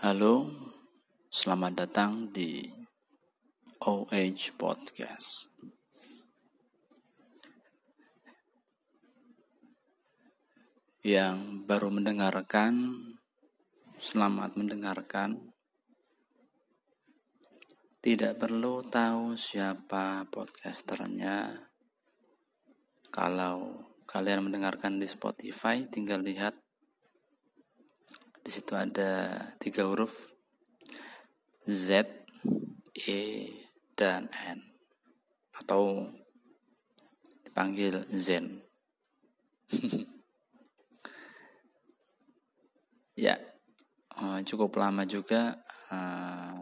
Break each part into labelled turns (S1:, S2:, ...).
S1: Halo, selamat datang di OH Podcast. Yang baru mendengarkan, selamat mendengarkan. Tidak perlu tahu siapa podcasternya. Kalau kalian mendengarkan di Spotify, tinggal lihat di situ ada tiga huruf Z, E, dan N atau dipanggil Zen. ya, eh, cukup lama juga uh,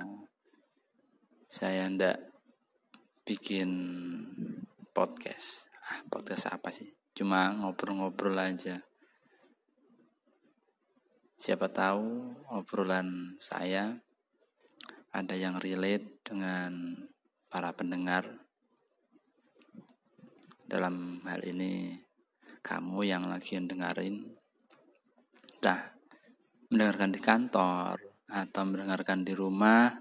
S1: saya ndak bikin podcast. Ah, podcast apa sih? Cuma ngobrol-ngobrol aja. Siapa tahu obrolan saya ada yang relate dengan para pendengar. Dalam hal ini kamu yang lagi dengerin entah mendengarkan di kantor atau mendengarkan di rumah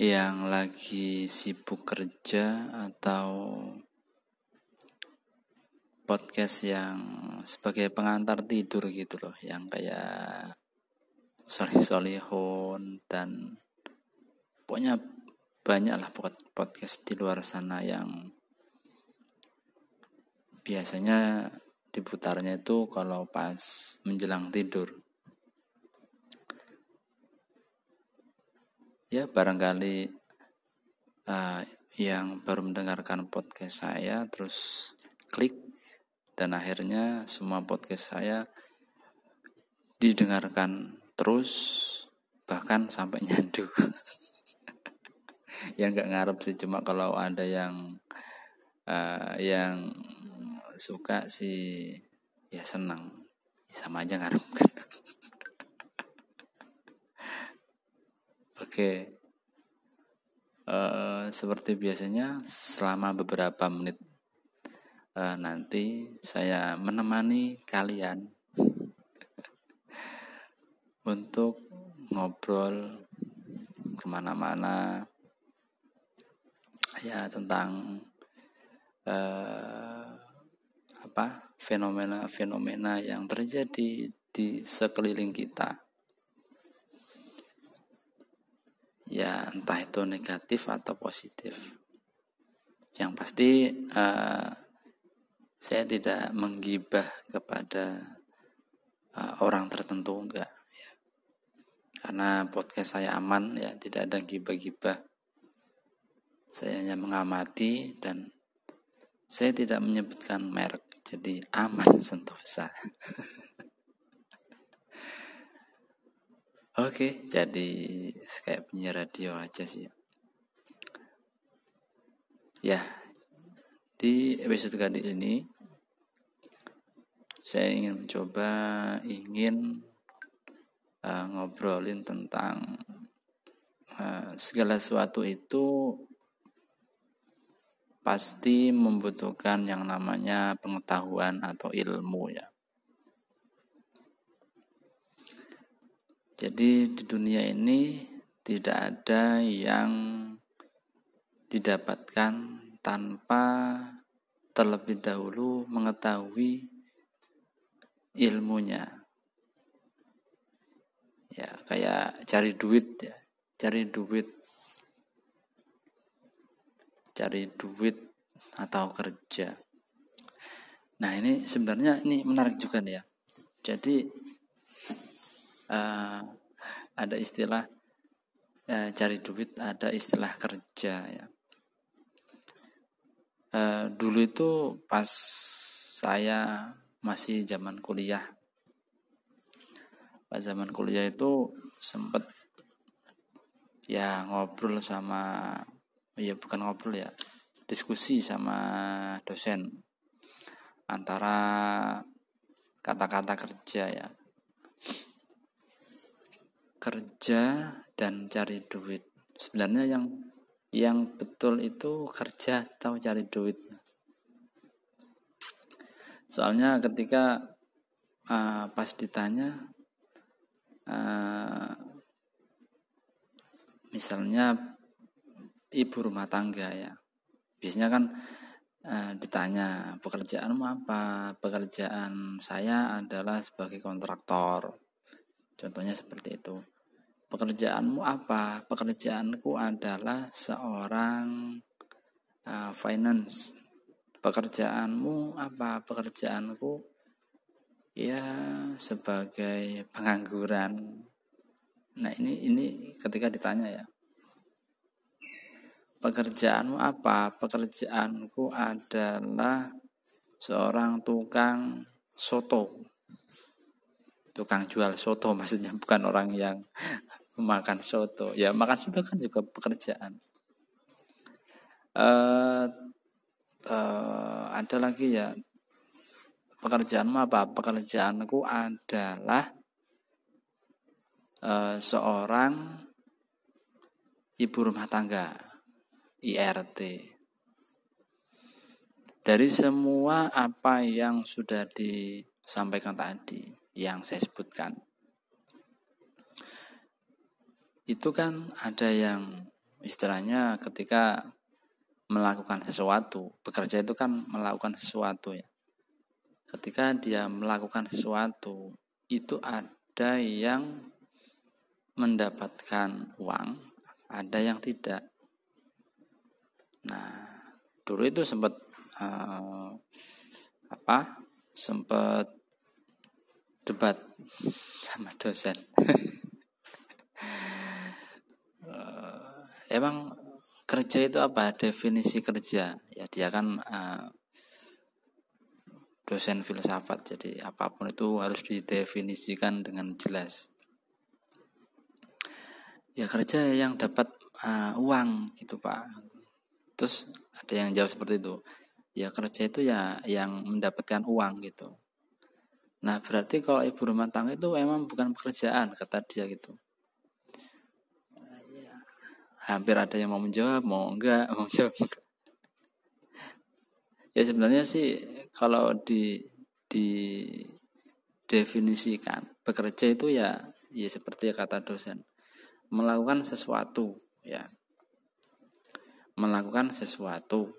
S1: yang lagi sibuk kerja atau podcast yang sebagai pengantar tidur gitu loh yang kayak solih solihun dan pokoknya banyak lah podcast di luar sana yang biasanya diputarnya itu kalau pas menjelang tidur. Ya barangkali uh, yang baru mendengarkan podcast saya terus klik dan akhirnya semua podcast saya didengarkan terus bahkan sampai nyandu. Ya nggak ngarep sih cuma kalau ada yang uh, yang suka sih ya senang. Sama aja ngarep kan. Oke. Uh, seperti biasanya selama beberapa menit uh, nanti saya menemani kalian untuk ngobrol ke mana-mana ya tentang uh, apa fenomena-fenomena yang terjadi di sekeliling kita. Ya entah itu negatif atau positif. Yang pasti uh, saya tidak menggibah kepada uh, orang tertentu enggak ya. karena podcast saya aman ya tidak ada gibah-gibah saya hanya mengamati dan saya tidak menyebutkan merek jadi aman sentosa Oke, jadi kayak punya radio aja sih. Ya, di episode kali ini saya ingin mencoba ingin uh, ngobrolin tentang uh, segala sesuatu itu pasti membutuhkan yang namanya pengetahuan atau ilmu ya. Jadi di dunia ini tidak ada yang didapatkan tanpa terlebih dahulu mengetahui ilmunya. Ya kayak cari duit ya cari duit. Cari duit atau kerja. Nah ini sebenarnya ini menarik juga nih ya. Jadi uh, ada istilah uh, cari duit ada istilah kerja ya. Uh, dulu itu pas saya masih zaman kuliah. Pas zaman kuliah itu sempet ya ngobrol sama ya bukan ngobrol ya diskusi sama dosen antara kata-kata kerja ya. Kerja dan cari duit. Sebenarnya yang yang betul itu kerja atau cari duit soalnya ketika uh, pas ditanya uh, misalnya ibu rumah tangga ya biasanya kan uh, ditanya pekerjaanmu apa? Pekerjaan saya adalah sebagai kontraktor. Contohnya seperti itu. Pekerjaanmu apa? Pekerjaanku adalah seorang uh, finance pekerjaanmu apa? Pekerjaanku ya sebagai pengangguran. Nah ini ini ketika ditanya ya. Pekerjaanmu apa? Pekerjaanku adalah seorang tukang soto. Tukang jual soto maksudnya bukan orang yang makan soto. Ya makan soto kan juga pekerjaan. Uh, uh, ada lagi ya. Pekerjaanmu apa? Pekerjaanku adalah uh, seorang ibu rumah tangga IRT dari semua apa yang sudah disampaikan tadi yang saya sebutkan itu kan ada yang istilahnya ketika melakukan sesuatu. Bekerja itu kan melakukan sesuatu ya. Ketika dia melakukan sesuatu itu ada yang mendapatkan uang ada yang tidak. Nah dulu itu sempat uh, apa sempat debat sama dosen. Emang kerja itu apa? Definisi kerja. Ya dia kan uh, dosen filsafat. Jadi apa pun itu harus didefinisikan dengan jelas. Ya kerja yang dapat uh, uang gitu pak. Terus ada yang jawab seperti itu. Ya kerja itu ya yang mendapatkan uang gitu. Nah berarti kalau ibu rumah tangga itu emang bukan pekerjaan kata dia gitu hampir ada yang mau menjawab mau enggak mau enggak. ya sebenarnya sih kalau di di definisikan bekerja itu ya ya seperti kata dosen melakukan sesuatu ya melakukan sesuatu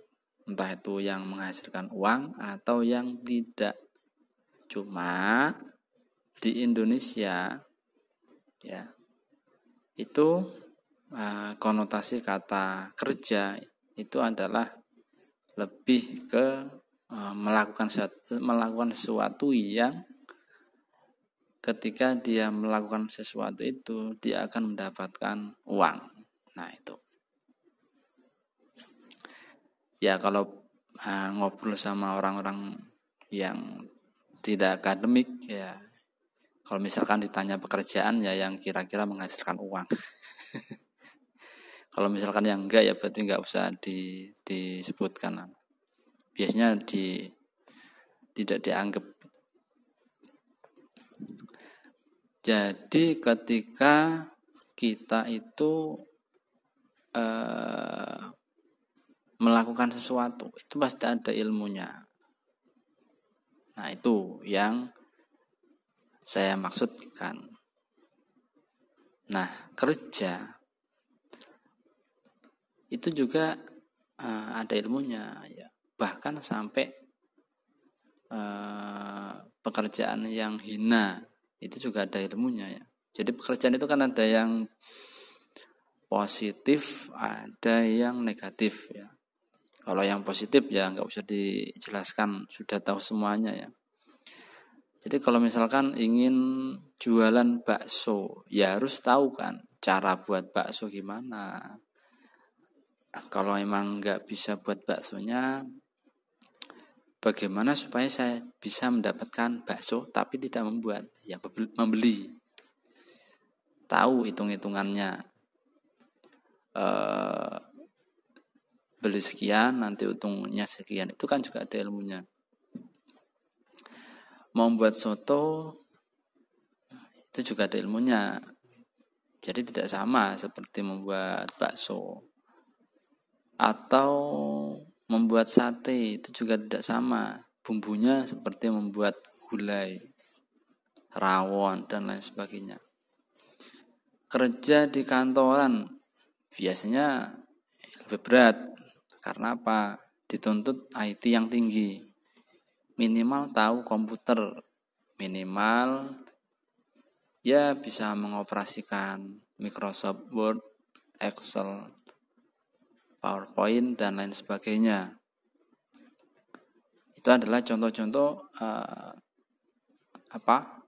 S1: entah itu yang menghasilkan uang atau yang tidak cuma di Indonesia ya itu Eh, konotasi kata kerja itu adalah lebih ke uh, melakukan melakukan sesuatu yang ketika dia melakukan sesuatu itu dia akan mendapatkan uang. Nah, itu. Ya kalau uh, ngobrol sama orang-orang yang tidak akademik ya kalau misalkan ditanya pekerjaan ya yang kira-kira menghasilkan uang. Kalau misalkan yang enggak ya berarti enggak usah di, disebutkan. Biasanya di tidak dianggap. Jadi ketika kita itu eh, melakukan sesuatu itu pasti ada ilmunya. Nah itu yang saya maksudkan. Nah kerja itu juga uh, ada ilmunya ya. Bahkan sampai uh, pekerjaan yang hina itu juga ada ilmunya ya. Jadi pekerjaan itu kan ada yang positif ada yang negatif ya. Kalau yang positif ya nggak usah dijelaskan sudah tahu semuanya ya. Jadi kalau misalkan ingin jualan bakso ya harus tahu kan cara buat bakso gimana kalau emang nggak bisa buat baksonya bagaimana supaya saya bisa mendapatkan bakso tapi tidak membuat? Ya membeli. Tahu hitung-hitungannya. E, beli sekian nanti untungnya sekian. Itu kan juga ada ilmunya. Mau membuat soto itu juga ada ilmunya. Jadi tidak sama seperti membuat bakso atau membuat sate itu juga tidak sama. Bumbunya seperti membuat gulai rawon dan lain sebagainya. Kerja di kantoran biasanya lebih berat. Karena apa? Dituntut IT yang tinggi. Minimal tahu komputer. Minimal ya bisa mengoperasikan Microsoft Word, Excel, PowerPoint dan lain sebagainya. Itu adalah contoh-contoh uh, apa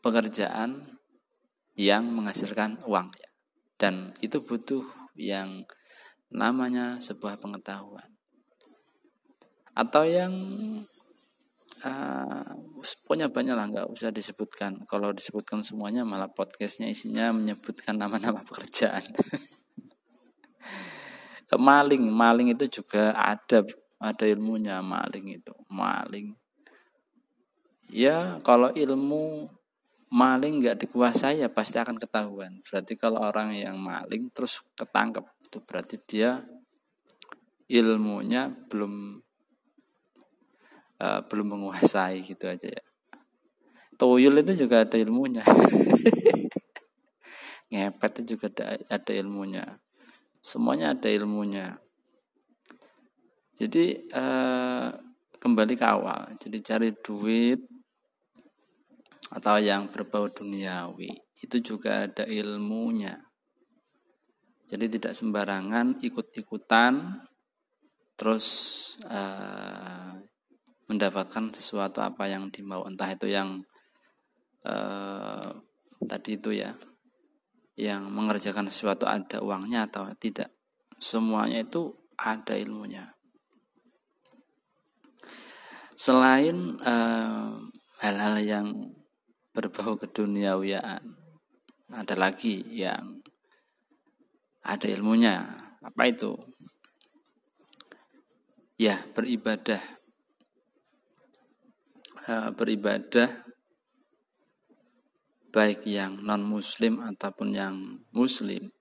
S1: pekerjaan yang menghasilkan uang ya. Dan itu butuh yang namanya sebuah pengetahuan. Atau yang uh, pokoknya banyak lah nggak usah disebutkan. Kalau disebutkan semuanya malah podcastnya isinya menyebutkan nama-nama pekerjaan. Maling, maling itu juga ada ada ilmunya maling itu, maling. Ya kalau ilmu maling nggak dikuasai ya pasti akan ketahuan. Berarti kalau orang yang maling terus ketangkep itu berarti dia ilmunya belum uh, belum menguasai gitu aja ya. Tuyul itu juga ada ilmunya. Ngepet itu juga ada, ada ilmunya. Semuanya ada ilmunya. Jadi uh, kembali ke awal. Jadi cari duit atau yang berbau duniawi itu juga ada ilmunya. Jadi tidak sembarangan ikut-ikutan terus uh, mendapatkan sesuatu apa yang dimau entah itu yang uh, tadi itu ya yang mengerjakan sesuatu ada uangnya atau tidak semuanya itu ada ilmunya selain hal-hal uh, hal -hal yang berbau keduniawian. Ada lagi yang ada ilmunya. Apa itu? Ya, beribadah. E, beribadah baik yang non muslim ataupun yang muslim.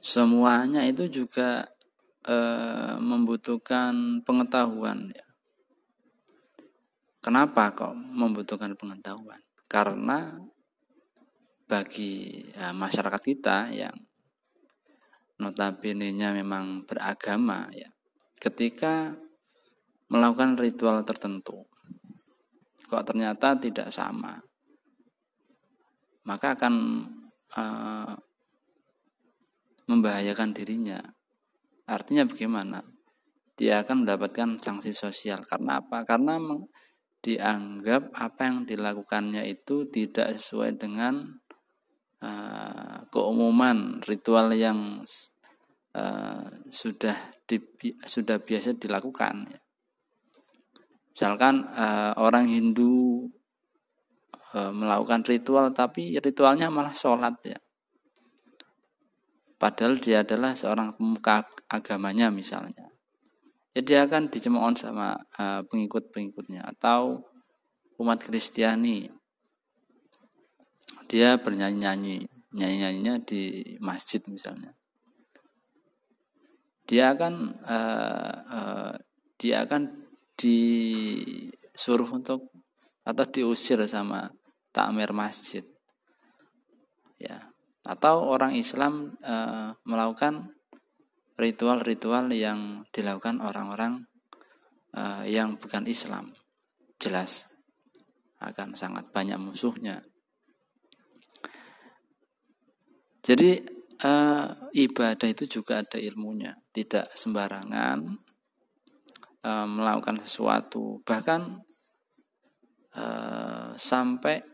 S1: Semuanya itu juga e, membutuhkan pengetahuan ya Kenapa kok membutuhkan pengetahuan? Karena bagi ya, masyarakat kita yang notabene-nya memang beragama ya, ketika melakukan ritual tertentu kok ternyata tidak sama maka akan uh, membahayakan dirinya. Artinya bagaimana? Dia akan mendapatkan sanksi sosial. Karena apa? Karena dianggap apa yang dilakukannya itu tidak sesuai dengan uh, keumuman ritual yang uh, sudah di, sudah biasa dilakukan. Misalkan uh, orang Hindu uh, melakukan ritual tapi ritualnya malah sholat ya. Padahal dia adalah seorang pemuka agamanya misalnya. Ya dia akan dicemooh sama uh, pengikut-pengikutnya atau umat Kristiani. Dia bernyanyi-nyanyi nyanyi-nyanyinya di masjid misalnya. Dia akan uh, uh, dia akan disuruh untuk atau diusir sama takmir masjid. Ya. Atau orang Islam uh, melakukan ritual-ritual yang dilakukan orang-orang uh, yang bukan Islam. Jelas. Akan sangat banyak musuhnya. Jadi uh, ibadah itu juga ada ilmunya. Tidak sembarangan uh, melakukan sesuatu. Bahkan uh, sampai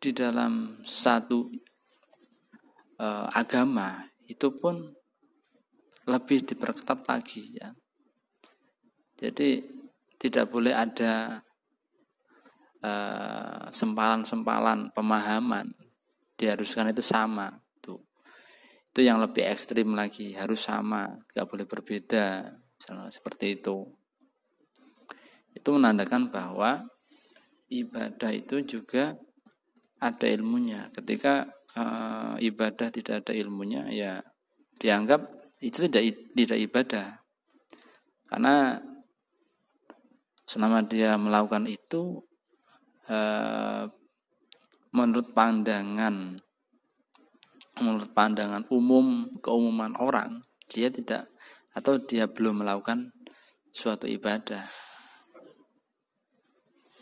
S1: di dalam satu uh, agama itu pun lebih diperketat lagi ya. Jadi tidak boleh ada uh, sempalan-sempalan pemahaman. Diharuskan itu sama tuh. Itu yang lebih ekstrim lagi harus sama nggak boleh berbeda misalnya seperti itu. Itu menandakan bahwa ibadah itu juga ada ilmunya. Ketika uh, ibadah tidak ada ilmunya ya dianggap itu tidak tidak ibadah. Karena selama dia melakukan itu eh, menurut pandangan menurut pandangan umum keumuman orang dia tidak atau dia belum melakukan suatu ibadah.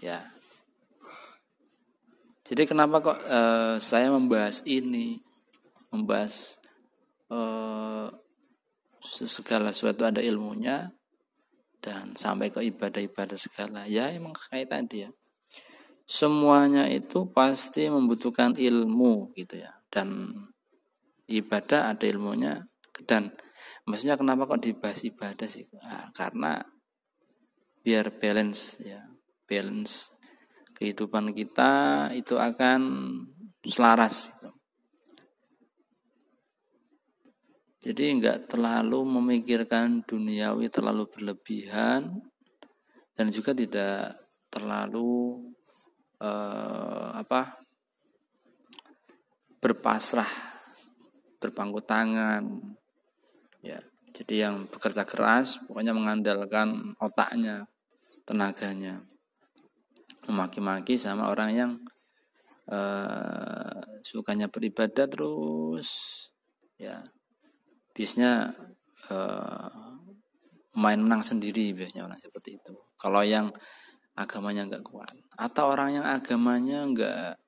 S1: Ya jadi kenapa kok uh, saya membahas ini? Membahas uh, segala sesuatu ada ilmunya dan sampai ke ibadah-ibadah segala. Ya emang kayak tadi ya. Semuanya itu pasti membutuhkan ilmu gitu ya. Dan ibadah ada ilmunya dan maksudnya kenapa kok dibahas ibadah sih? Nah, karena biar balance ya balance kehidupan kita itu akan selaras gitu. jadi enggak terlalu memikirkan duniawi terlalu berlebihan dan juga tidak terlalu eh, apa berpasrah berpangku tangan ya jadi yang bekerja keras pokoknya mengandalkan otaknya tenaganya memaki-maki sama orang yang eh, sukanya beribadah terus. Ya biasanya eh, main menang sendiri biasanya orang seperti itu. Kalau yang agamanya nggak kuat. Atau orang yang agamanya nggak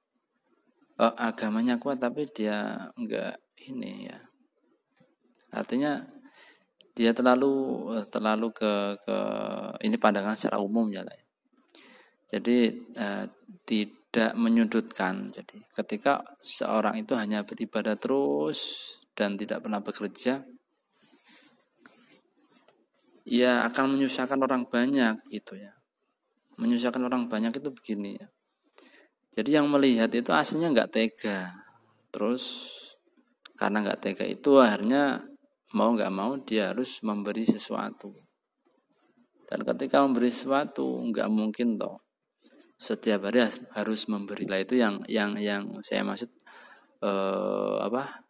S1: uh, agamanya kuat tapi dia nggak ini ya. Artinya dia terlalu uh, terlalu ke ke ini pandangan secara umum ya lah ya. Jadi uh, tidak menyudutkan jadi ketika seorang itu hanya beribadah terus dan tidak pernah bekerja ya akan menyusahkan orang banyak gitu ya menyusahkan orang banyak itu begini ya. Jadi yang melihat itu aslinya nggak tega. Terus karena nggak tega itu akhirnya mau nggak mau dia harus memberi sesuatu. Dan ketika memberi sesuatu nggak mungkin toh setiap hari harus memberi lah itu yang yang yang saya maksud eh, apa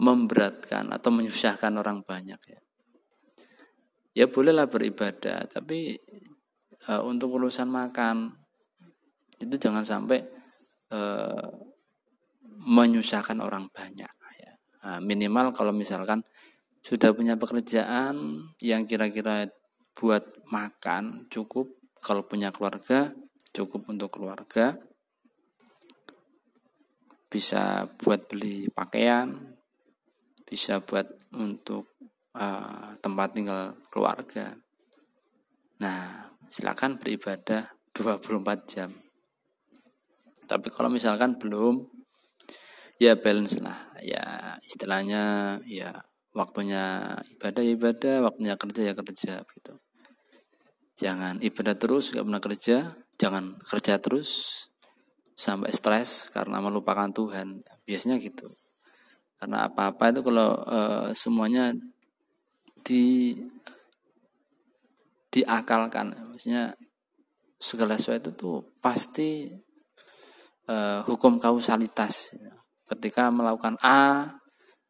S1: memberatkan atau menyusahkan orang banyak ya ya bolehlah beribadah tapi uh, untuk urusan makan itu jangan sampai uh, menyusahkan orang banyak ya. Nah, minimal kalau misalkan sudah punya pekerjaan yang kira-kira buat makan cukup kalau punya keluarga cukup untuk keluarga. Bisa buat beli pakaian bisa buat untuk uh, tempat tinggal keluarga. Nah silakan beribadah 24 jam. Tapi kalau misalkan belum ya balance lah. Ya istilahnya ya waktunya ibadah ibadah waktunya kerja ya kerja gitu jangan ibadah terus gak pernah kerja jangan kerja terus sampai stres karena melupakan Tuhan. Biasanya gitu. Karena apa-apa itu kalau e, semuanya di diakalkan. Maksudnya segala sesuatu itu pasti uh, hukum kausalitas. Ketika melakukan A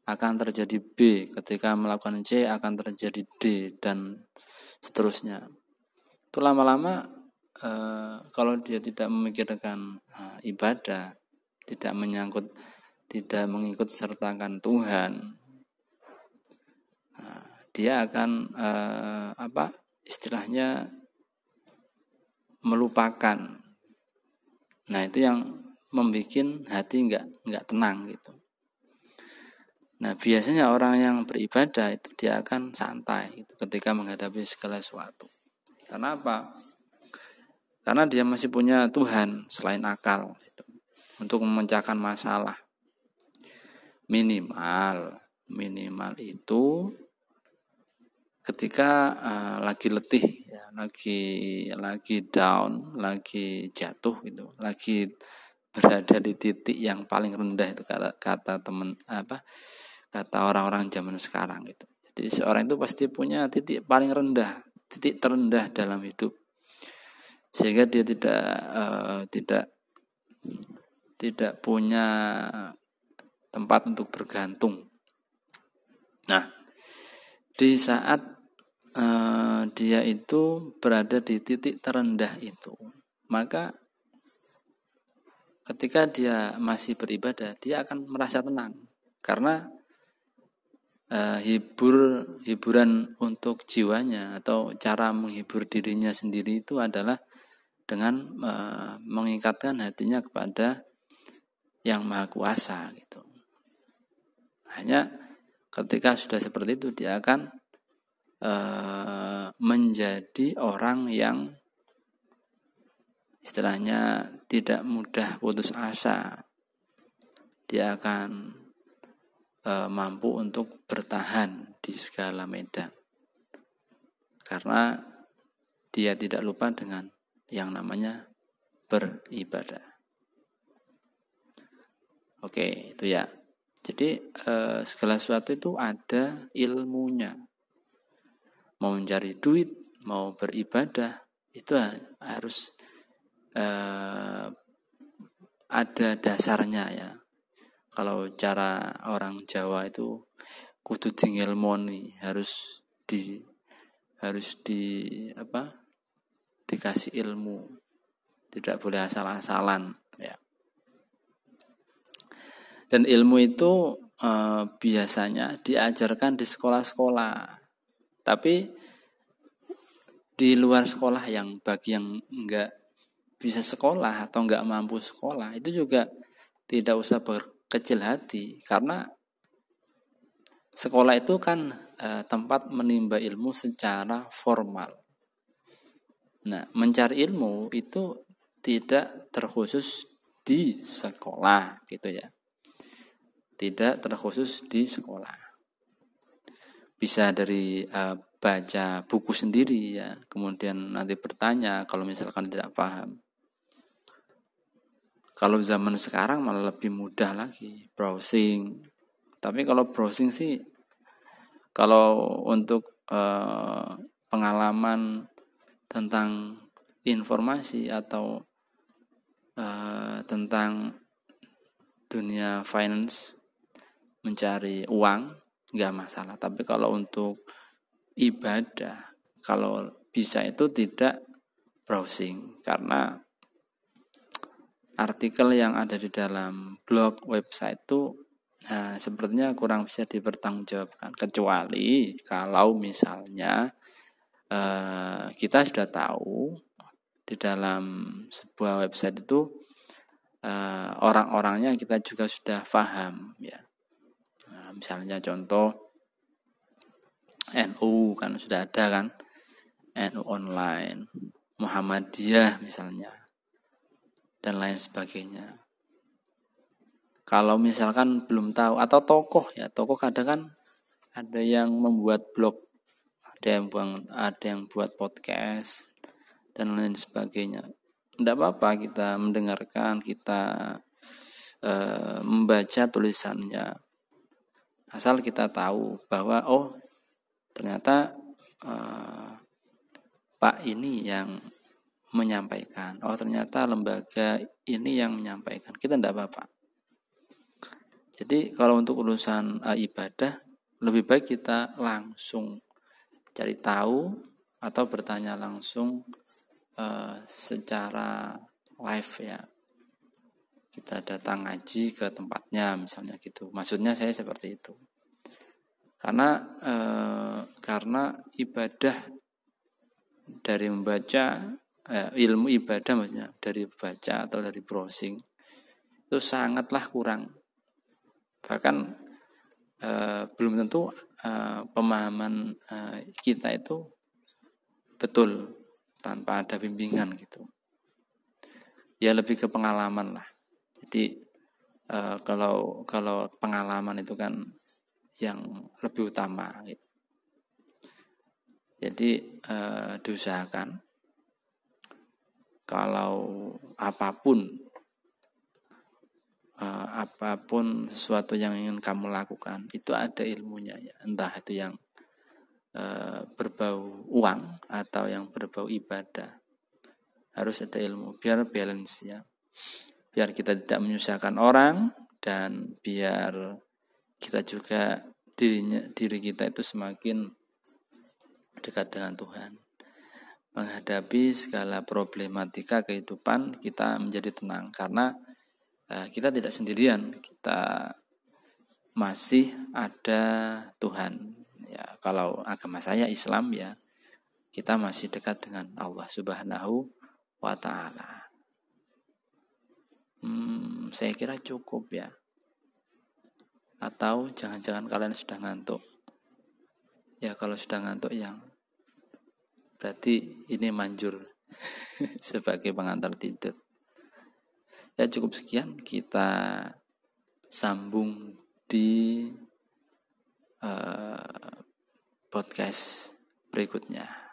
S1: akan terjadi B. Ketika melakukan C akan terjadi D dan seterusnya itu lama-lama uh, kalau dia tidak memikirkan uh, ibadah tidak menyangkut tidak mengikut sertakan Tuhan uh, dia akan uh, apa istilahnya melupakan. Nah itu yang membuat hati nggak nggak tenang gitu. Nah biasanya orang yang beribadah itu dia akan santai gitu, ketika menghadapi segala sesuatu. Karena apa? Karena dia masih punya Tuhan selain akal gitu, untuk memecahkan masalah. Minimal, minimal itu ketika uh, lagi letih ya lagi lagi down lagi jatuh gitu lagi berada di titik yang paling rendah itu kata kata teman apa kata orang-orang zaman sekarang gitu jadi seorang itu pasti punya titik paling rendah titik terendah dalam hidup. Sehingga dia tidak uh, tidak tidak punya tempat untuk bergantung. Nah di saat uh, dia itu berada di titik terendah itu maka ketika dia masih beribadah dia akan merasa tenang. Karena uh, hibur hiburan untuk jiwanya atau cara menghibur dirinya sendiri itu adalah dengan uh, mengikatkan hatinya kepada yang maha kuasa gitu. Hanya ketika sudah seperti itu dia akan uh, menjadi orang yang istilahnya tidak mudah putus asa. Dia akan e, mampu untuk bertahan di segala medan. Karena dia tidak lupa dengan yang namanya beribadah. Oke itu ya. Jadi e, segala sesuatu itu ada ilmunya. Mau mencari duit mau beribadah itu harus eh, ada dasarnya ya. Kalau cara orang Jawa itu kudu moni harus di harus di apa dikasih ilmu. Tidak boleh asal-asalan ya. Dan ilmu itu eh, biasanya diajarkan di sekolah-sekolah. Tapi di luar sekolah yang bagi yang enggak bisa sekolah atau nggak mampu sekolah itu juga tidak usah berkecil hati karena sekolah itu kan e, tempat menimba ilmu secara formal. Nah, mencari ilmu itu tidak terkhusus di sekolah gitu ya. Tidak terkhusus di sekolah. Bisa dari e, baca buku sendiri ya, kemudian nanti bertanya kalau misalkan tidak paham. Kalau zaman sekarang malah lebih mudah lagi browsing. Tapi kalau browsing sih kalau untuk eh, pengalaman tentang informasi atau eh, tentang dunia finance mencari uang nggak masalah. Tapi kalau untuk ibadah kalau bisa itu tidak browsing karena artikel yang ada di dalam blog website itu nah, sepertinya kurang bisa dipertanggungjawabkan. Kecuali kalau misalnya eh, kita sudah tahu di dalam sebuah website itu eh, orang-orangnya kita juga sudah paham ya. Nah, misalnya contoh NU kan sudah ada kan? NU online. Muhammadiyah misalnya dan lain sebagainya. Kalau misalkan belum tahu atau tokoh ya, tokoh kadang kan ada yang membuat blog, ada yang buang, ada yang buat podcast dan lain sebagainya. Tidak apa-apa kita mendengarkan, kita e, membaca tulisannya. Asal kita tahu bahwa oh ternyata e, Pak ini yang menyampaikan. Oh ternyata lembaga ini yang menyampaikan. Kita tidak apa-apa. Jadi kalau untuk urusan uh, ibadah lebih baik kita langsung cari tahu atau bertanya langsung uh, secara live ya. Kita datang ngaji ke tempatnya misalnya gitu. Maksudnya saya seperti itu. Karena uh, karena ibadah dari membaca eh, ilmu ibadah maksudnya dari baca atau dari browsing itu sangatlah kurang. Bahkan eh, belum tentu eh, pemahaman eh, kita itu betul tanpa ada bimbingan gitu. Ya lebih ke pengalaman lah. Jadi eh, kalau kalau pengalaman itu kan yang lebih utama gitu. Jadi eh, diusahakan kalau apa pun uh, apa pun sesuatu yang ingin kamu lakukan itu ada ilmunya ya. Entah itu yang uh, berbau uang atau yang berbau ibadah. Harus ada ilmu biar balance ya. Biar kita tidak menyusahkan orang dan biar kita juga dirinya diri kita itu semakin dekat dengan Tuhan menghadapi segala problematika kehidupan kita menjadi tenang karena uh, kita tidak sendirian kita masih ada Tuhan ya kalau agama saya Islam ya kita masih dekat dengan Allah Subhanahu wa taala. Hmm, saya kira cukup ya. Atau jangan-jangan kalian sudah ngantuk. Ya kalau sudah ngantuk yang berarti ini manjur sebagai pengantar tidur. Ya cukup sekian kita sambung di uh, podcast berikutnya.